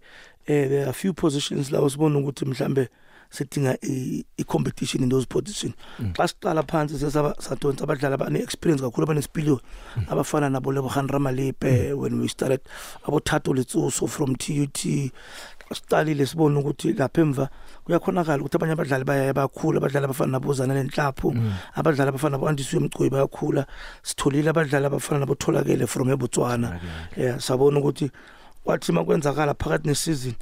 eh there are a few positions la usibona ukuthi mhlambe sidinga i i competition in those positions. Xa siqala phansi sesaba sadonsa abadlali abane experience kakhulu abanesipilio abafana nabo Lebogang Ramalipe when we started abo Thato Letsoso from TUT siqalile sibona ukuthi lapha emva kuyakhonakala ukuthi abanye abadlali bayaye bakhula abadlali abafana nabozana nenhlapho abadlali abafana nabo Andiswe Mgcoyi bayakhula. Sitholile abadlali abafana nabo Tholakele from eBotswana. Yeah sabona ukuthi kwathi makwenzakala phakathi nesizini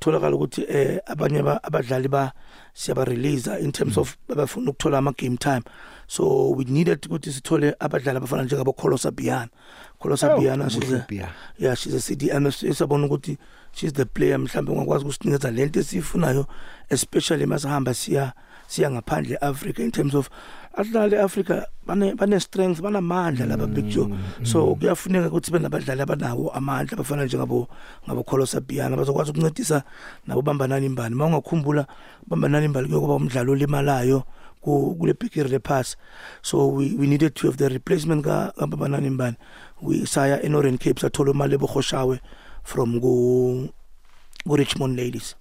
tholakala ukuthi eh abanye aba- abadlali ba siyaba release in terms of bafuna ukuthola ama game time so we needed ukuthi sithole abadlali abafana njengabo Kholosa Biyana Kholosa Oh, Biyana Muhle she's a Biyana. yeah she's a CDM sabona ukuthi she's the player mhlambe ungakwazi ukusinikeza lento esifunayo especially masihamba siya siya ngaphandle Africa in terms of adlali Africa bane bane strength banamandla laba big joe. So kuyafuneka ukuthi benabadlali abanawo amandla abafana njengabo ngabo Kholosa Biyana bazokwazi ukuncedisa nabo bambanani imbali mawungakhumbula bambanani imbali kuyokuba umdlalo olimalayo ku- kule bigiri lepass so we, we needed to have the replacement ka kababanani imbali we saya enorange cape sathola imali ebohoshawe from ku ku Richmond ladies.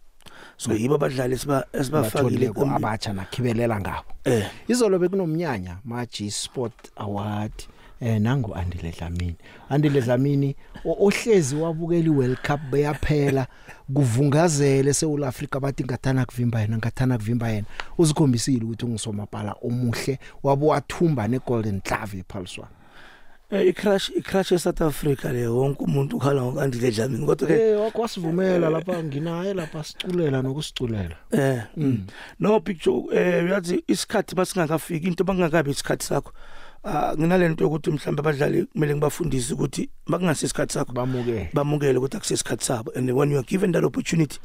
So yibo abadlali esiba esibafakile bathole abatsha nakhibelela ngabo. Eh. Izolo bekunomnyanya maji sport award eh nangu Andile Dlamini. Andile Dlamini o- ohlezi wabukela iWorld Cup beyaphela kuvungazele eSouth Africa bathi ngathana kuvimba yena ngathana kuvimba yena. Uzikhombisile ukuthi ungisomapala omuhle wabuwathumba neGolden Glove ePulswan Eh, i-crash i-crash eSouth Africa le wonke umuntu ukhala ngokandile Dlamini kodwa ke eh wakwasivumela lapha nginaye lapha siculela nokusiculela. Eh mm. no picture eh uyazi isikhathi basingakafiki into bangakabi isikhathi sakho ah nginalento yokuthi mhlawumbe abadlali kumele ngibafundise ukuthi makungasi isikhathi sakho bamukele. bamukele ukuthi akusesikhathi sabo and when you are given that opportunity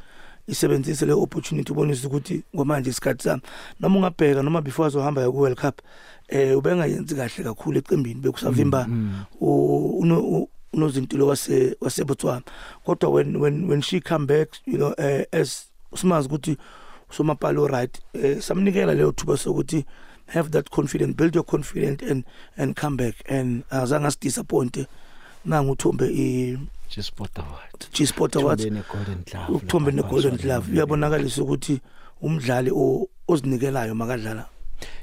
isebenzise le opportunity ubonise ukuthi ngomanje isikhathi sami. Noma ungabheka noma before azohamba ku World Cup eh ubengayenzi kahle kakhulu eqimbini bekusavimba u- uno- u- unozintilo wase waseBotswana kodwa when when when she come back you know uh, as simazi ukuthi somapalo right eh, samnikela leyo thuba sokuthi have that confidence build your confidence and and come back and azange as disappoint nangu uthombe i G Sport Award G Sport Awards Uthombe ne-golden ePulswan. glove. Uyabonakalisa ukuthi umdlali o- ozinikelayo makadlala.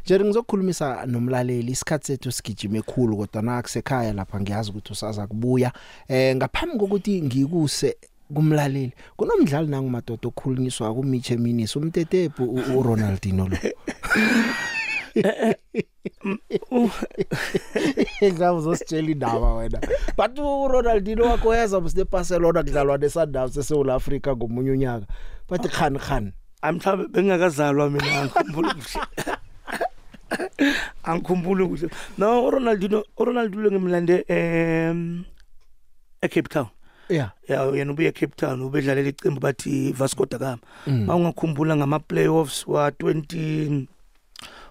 Jerry ngizokhulumisa nomlaleli. Isikhathi sethu sigijime khulu kodwa nakusekhaya lapha ngiyazi ukuthi usaza kubuya. Eh ngaphambi kokuthi ngikuse kumlaleli kunomdlali nangu madoda okhulunyiswa ku Miche Minis umtetepu u- uRonaldinho lo. Ngabe uzositshela indaba wena. But uRonaldinho wakho yaza mse Barcelona kudlalwa neSundowns eSouth Africa ngomunye unyaka. Bathi khan khan. Amhlawumbe bengingakazalwa mina angikhumbula kuhle. Angikhumbula kuhle. No uRonaldinho uRonaldinho ngimlande em eCape Town. Yeah. ya yena ubuye Cape Town ubedlalela icembu bathi Vasco da Gama. Mm. mawungakhumbula ngama playoffs wa 20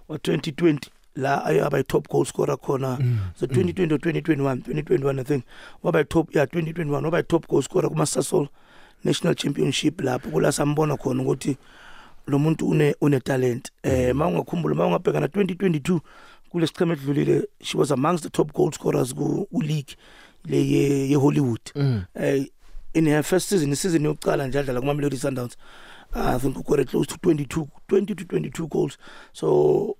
wa 2020 la ayaba top goal scorer khona. Mm. so 2020 or 2021 2021 I think waba top yeah 2021 waba top goal scorer kuma Sasol National Championship lapho. Kula sambona khona ukuthi lo muntu une une talent. Eh mawungakhumbula mawungabheka na 2022 kule sicheme edlulile she was amongst the top goal scorers ku league le ye, ye Hollywood. Mm. eh in her first season isizini yokuqala nje adlala kuma Melody Sundowns I think ukore close to 22 20 to 22 goals. So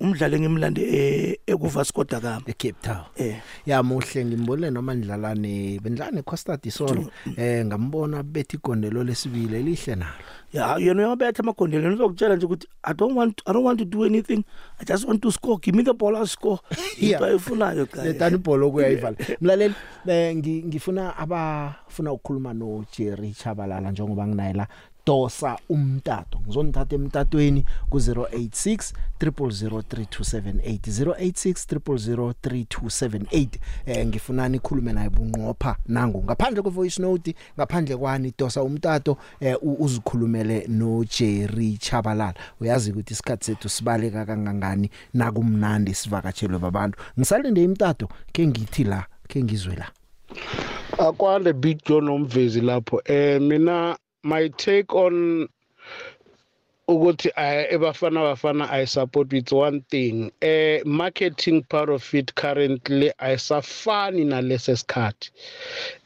umdlali engimlande eh ekuVasco da Gama eCape Town. Eh. Ya muhle ngimbone noma ndlalane bendlane Costa Solo eh ngambona bethi igondelo lesibili elihle nalo. Ya yena uyabetha amagondelo uzokutshela nje ukuthi i don't want i don't want to do anything. I just want to score. Give me the ball i'll score. Into ayifunayo cha letani ibhola kuyayivala mlaleli eh, ngi- ngifuna abafuna ukukhuluma no Jerry Chabalala njengoba nginayela dosa umtato. Ngizonithatha emtatweni ku 086 003278 086 003278 eh ngifuna nikhulume naye bunqopha nangu. Ngaphandle kwe voice note ngaphandle kwani dosa umtato eh uzikhulumele no Jerry Chabalala uyazi ukuthi isikhatsi sethu sibaleka kangangani nakumnandi sivakatshelwe babantu. Ngisalinde imtato ke ngithi la ke ngizwe la. Akwande big john nomvezi lapho. Eh mina my take on ukuthi eh, ebafana bafana i support with one thing. Eh marketing part of it currently ayisafani nalesi sikhathi.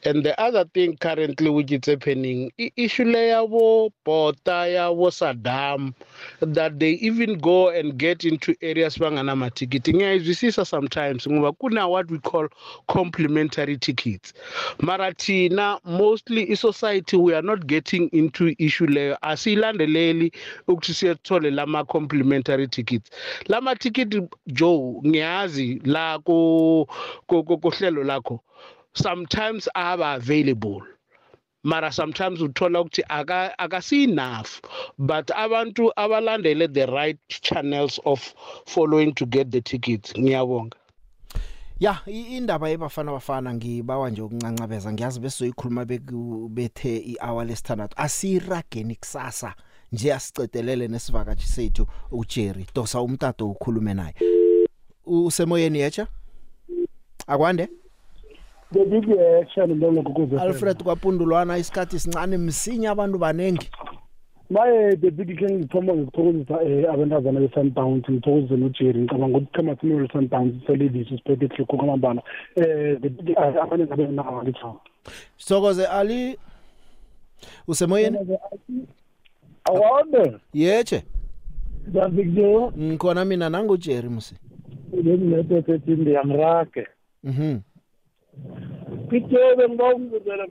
And the other thing currently which is happening i- issue yabo bota yabo Saddam that they even go and get into areas banganamatikiti ngiyayizwisisa sometimes ngoba kuna what we call complementary tickets. Mara thina mostly i-society we are not getting into issue leyo. Asiyilandeleli ukuthi siyethole lama complementary tickets. Lama ticket joe ngiyazi la ku ku- ku- kuhlelo lakho sometimes aba available mara sometimes uthola ukuthi aka akasi enough but abantu abalandele the right channels of following to get the tickets ngiyabonga. Ya i- indaba yebafana bafana ngibawa nje ukuncancabeza ngiyazi bese uyikhuluma beku- bethe ihour lesithandathu asirageni kusasa. Nje asicedelele nesivakashi sethu uJerry. Dosa umtato ukhulume naye. Usemoyeni yecha akwande? The big action lo ngokuze Alfred kwapundulwana isikhathi sincane msinya abantu banengi. Maye the big king ngithoma ngikuthokozisa eh abantazana be-sundowns ngithokozise nojerry. Ngicabanga ukuthi chama simele sundowns selediso siphethe ehloko kwamambala. Eh the big abanye ngabe nawo ngitho Sokoze Ali usemoyeni? Awande yeche. Davikjo ngikhona mina nangu Jerry musi. Ngimlethe ethi ndiyamrage. Mhm. Kitebe ngibawungizele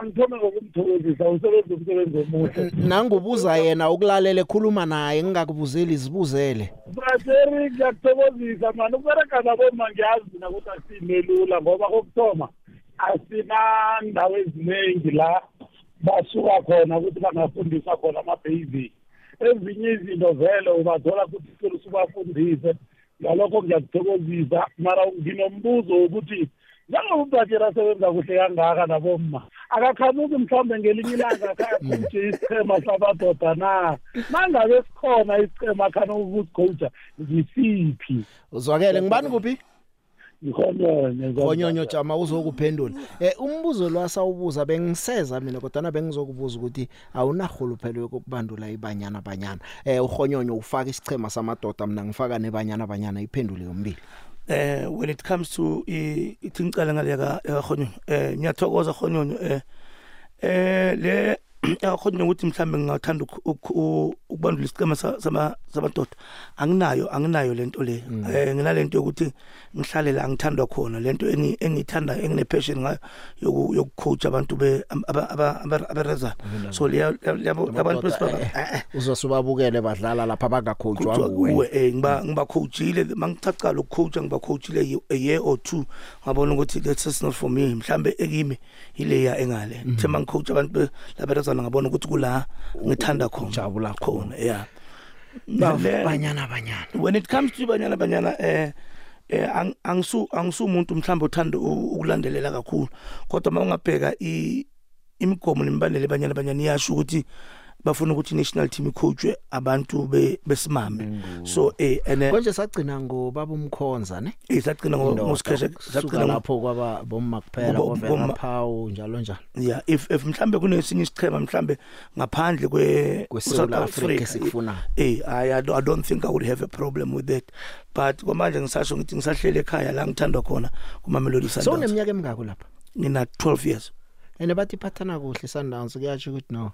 angithome ngokumthokozisa usebenza umsebenzi omuhle. Nangubuza yena ukulalela ekhuluma naye ngingakubuzeli zibuzele. Braseri ngiyakuthokozisa mani ukubereka naboma ngiyazi mina ukuthi asimelula ngoba kokuthoma asinandawo eziningi la. Basuka khona ukuthi bangafundisa khona ama-basic. Ezinye izinto vele ubathola ukuthi sicela usubafundise. Ngalokho ngiyakuthokozisa. Mara nginombuzo wokuthi njengoba ubhakera asebenza kuhle kangaka naboma akakhanuki mhlawumbe ngelinye ilanga akayakhuje isichema sabadoda na? Mangabe sikhona isichema akhana ukusicoacha ngisiphi? Uzwakele ngibani kuphi? ngikhonyonye khonyonyo jama uzokuphendula. Eh umbuzo lwasawubuza bengiseza mina kodwa bengizokubuza ukuthi awunahuluphelo kokubandula ibanyana banyana. Eh ukhonyonyo ufaka isichema samadoda mina ngifaka nebanyana banyana iphendule yombili eh when it comes to i- ithi ngicala ngale ka khonyo eh ngiyathokoza khonyonyo eh eh le yakhonyo ukuthi mhlambe ngingathanda ukubandula sama samadoda anginayo anginayo lento le. Eh nginalento yokuthi ngihlale la ngithandwa khona. Lento engi- engiyithanda engine passion ngayo yoku yokucoach abantu be aberezana so abantu besifaka uzosubabukele badlala lapha bangacoachwa kuwe. eh ngiba ngiba coachile mangithaqala ukucoacha ngiba coachile ye- a year or two. Ngabona ukuthi that's not for me. Mhlambe ekimi ileya engale. The mangicoach abantu be- laberezana ngabona ukuthi kula ngithanda khona. Jabula khona yeah. Banyana banyana when it comes to banyana banyana eh eh ang- angisu angisumuntu mhlawumbe othanda u- ukulandelela kakhulu. Kodwa mawungabheka i imigomo nemibandela abanye abanye niyasho ukuthi bafuna ukuthi national team icoachwe abantu be- besimame. So eh ene konje sagcina ngobaba umkhonza ne? Eh sagcina ngo- Indoda, ngosikheche ukusuka sagcina ngo- lapho kwaba bomma kuphela Bo- ovela bomma- phawu njalo njalo. Yeah if if mhlambe kunesinye isichema mhlambe ngaphandle kwe KweSouth South Africa sikufuna. eh I, I don't- I don't think I would have a problem with that. But kwamanje ngisasho ngithi ngisahlele ekhaya la ngithandwa khona kuma Melody so Sundowns. Uneminyaka emingako lapha? Ngina 12 years. Ene bathi iphathana kuhle Sundowns kuyatsho ukuthi no.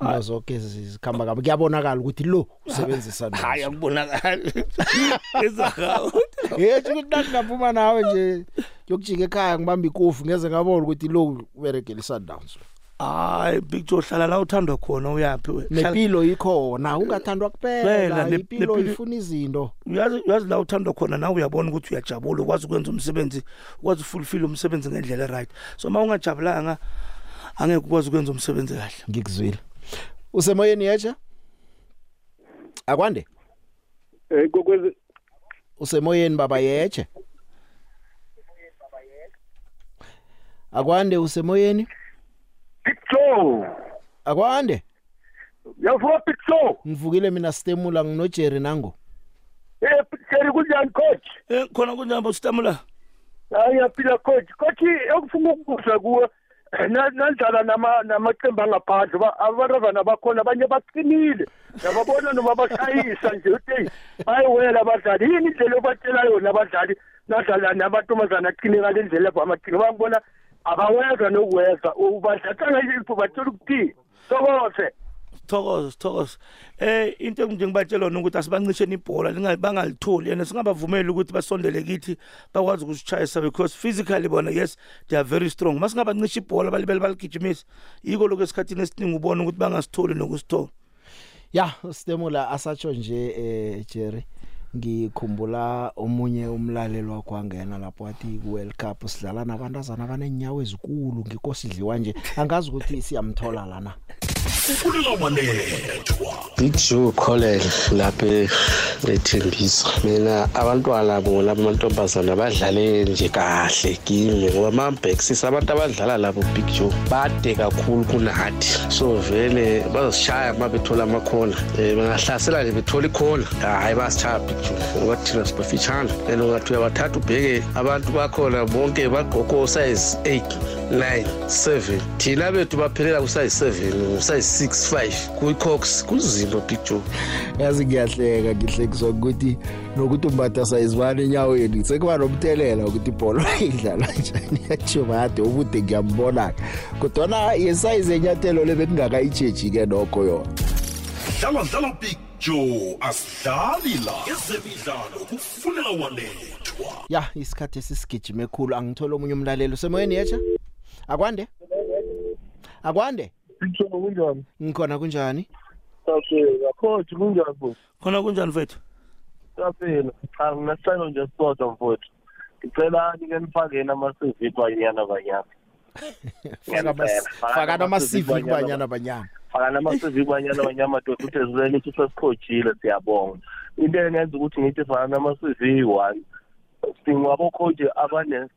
Into zonke zikhamba kabi. Kuyabonakala ukuthi lo usebenzisa Sundowns hayi akubonakala ezahawo yethu ukuthi nathi ngaphuma nawe nje. Yokujika ekhaya ngibamba ikofi ngeze ngabona ukuthi lo uberegele Sundowns hayi big joe hlala la uthandwa khona uyaphi we Hlala- nepilo ikhona ungathandwa Phela, kuphela ne- impilo nepilo- ifuna izinto. Uyazi uyazi la uthandwa khona nawe uyabona ukuthi uyajabula ukwazi ukwenza umsebenzi ukwazi ufulfill umsebenzi ngendlela right so uma ungajabulanga angeke ukwazi ukwenza umsebenzi kahle. Ngikuzwile. Usemoyeni yecha akwande? Eh kokwezi usemoyeni baba yeche akwande usemoyeni? Joe akwande? Yavuka Pixo ngivukile mina stemula nginojerry nango eh Jerry kunjani coach? Eh khona kunjani bostamula hayi yaphila coach. Coach ekufuna ukuzwa kuwe nandlala nama namaqembu angaphandle ba- abantazana bakhona abanye baqinile. Yababona noma bashayisa nje uthi bayiwela abadlali yini indlela obatshela yona abadlali? Nadlala namantombazana aqine ngale ndlela abamaqine bangibona abaweza nokuweza ubadlatha ngayipho batshela ukuthi sokose sithokoze sithokoze eh into nje ngibatshela yona ukuthi asibancisheni ibhola linga- bangalitholi and singabavumeli ukuthi basondele kithi bakwazi ukusishayisa because physically bona yes they are very strong. Masingabancisha ibhola balibele baligijimisa yiko lokho esikhathini esiningi ubona ukuthi bangasitholi nokusithola. Ya stemula asatsho nje eh Jerry ngikhumbula omunye umlaleli wakwangena lapho wathi World Cup sidlala nabantazana abanenyawo ezikulu ngikosidliwa nje. Angazi ukuthi siyamthola lana. big joe college lapha ethembisa. Mina abantwana bona amantombazana badlale nje kahle kimi ngoba mabhekisisa abantu abadlala labo big joe bade kakhulu kunathi so vele bazishaya uma bethola amakhona. Um bangahlasela nje bethola ikhona. Hhayi basishaya big joe ngoba thina sibafitshana and ungathi uyabathatha ubheke abantu bakhona bonke bagqoko size eight nine seven. Thina bethu baphelela kusayize seven sayi-65 kwi-cox kunzima big joe. Yazi ngiyahleka ngihlekiswa ukuthi nokuthi umbata sayizibane enyaweni sekuba nomthelela ukuthi ibholo idlalwa njani yajumade ubude ngiyambona-ke. Kodwana yesayizi enyathelo le bekungakayi-cheji-ke nokho yona. Dlala dlala big joe. Asidlali la ezemidlalo kufuneka walethwa. Ya isikhathi esisigijima ekhulu angithole omunye umlaleli usemoyeni yetsha akwande? Akwande? Pixo kunjani? Ngikhona kunjani? Saphela coach kunjani bo? Khona kunjani mfethu? Saphela cha nginasicelo nje sisodwa mfowethu. Ngicela nike nifakeni ama-CV banyana banyana Faka amas- faka nama-CV kubanyana banyana faka nama-CV banyana banyana madoda ukuthi ezilele ukuthi sesikhojile siyabonga. Into engenza ukuthi ngithi faka nama-CV yi-one sidinga abocoach abane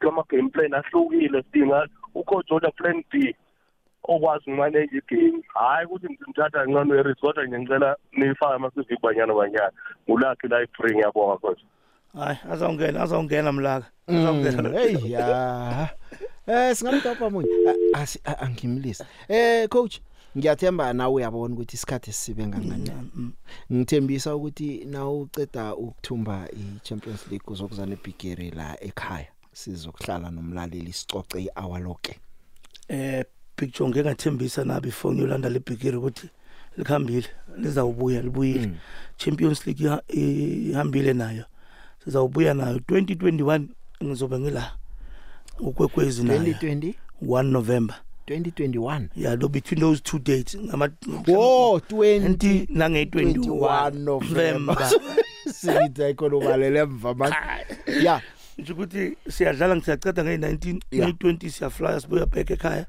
ama-game plan ahlukile sidinga ucoach oda plan b. okwazi ukumanage igame hhayi ukuthi ngimthatha kancane weris kodwa nje ngicela niyifake ama-CV banyana banyana ngulakhi la i-free ngiyabonga coach hayi azawungena azawungena mlaka. Mm, azawungena hey ya. Eh singamtapa munye? A- asi- a- angimlisa eh coach ngiyathemba nawe uyabona ukuthi isikhathi sisibe ngangani ngithembisa ukuthi na uceda ukuthumba i-Champions League uzokuzana ibigiri la ekhaya sizokuhlala nomlaleli sicoce i-hour lonke eh picture ngeke ngathembisa na before ngiyolanda lebhikiri ukuthi likhambile lizawubuya libuyile. Champions League iha- ihambile nayo. Sizawubuya nayo. 2021 ngizobe ngila ukwekwezi nayo. 2020 1 November. 2021 yeah no between those two dates ngama oh 20 nange 21 November. Sithi ayikho ubalele emva manje ya nje ukuthi siyadlala ngisiyaceda nge 19 Yeah. nge 20 siyaflya sibuya back ekhaya.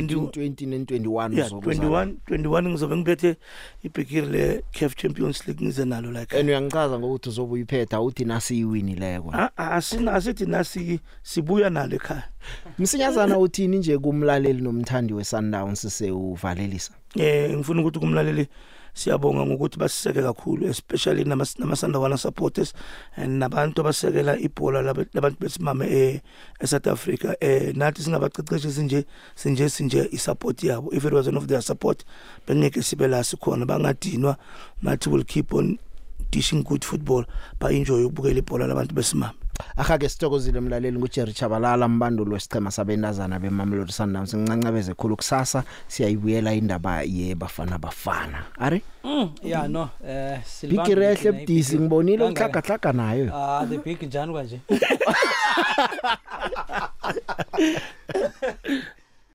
20 20 ne 21 yeah 21 21 ngizobe ngibethe ibhekiri le CAF Champions League ngize nalo like and uyangichaza ngokuthi uzobe uyiphetha uthi nasi iwinile kwa A- a- asina asithi nasi sibuya nalo ekhaya. Msinyazana uthini nje kumlaleli nomthandi we Sundowns sewuvalelisa? Eh ngifuna ukuthi kumlaleli siyabonga ngokuthi basiseke kakhulu especially nama namasandawana supporters and nabantu abasekela ibhola laba- labantu besimame eh eSouth Africa. Eh nathi singabaqeqeshi sinje sinje sinje isupport yabo. If it wasn't of their support bengeke sibe la sikhona. Bangadinwa nathi will keep on dishing good football ba enjoy ukubukela ibhola labantu besimame. Akake sithokozile umlaleli nguJerry Chabalala mbanduli wesichema sabendazana beMamelodi Sundowns. Ngincancabeze khulu kusasa siyayibuyela indaba yebafana bafana. Are Mm, yeah no eh Big rehle budisi ngibonile uhlaga hlaga nayo. Ah the big njani kanje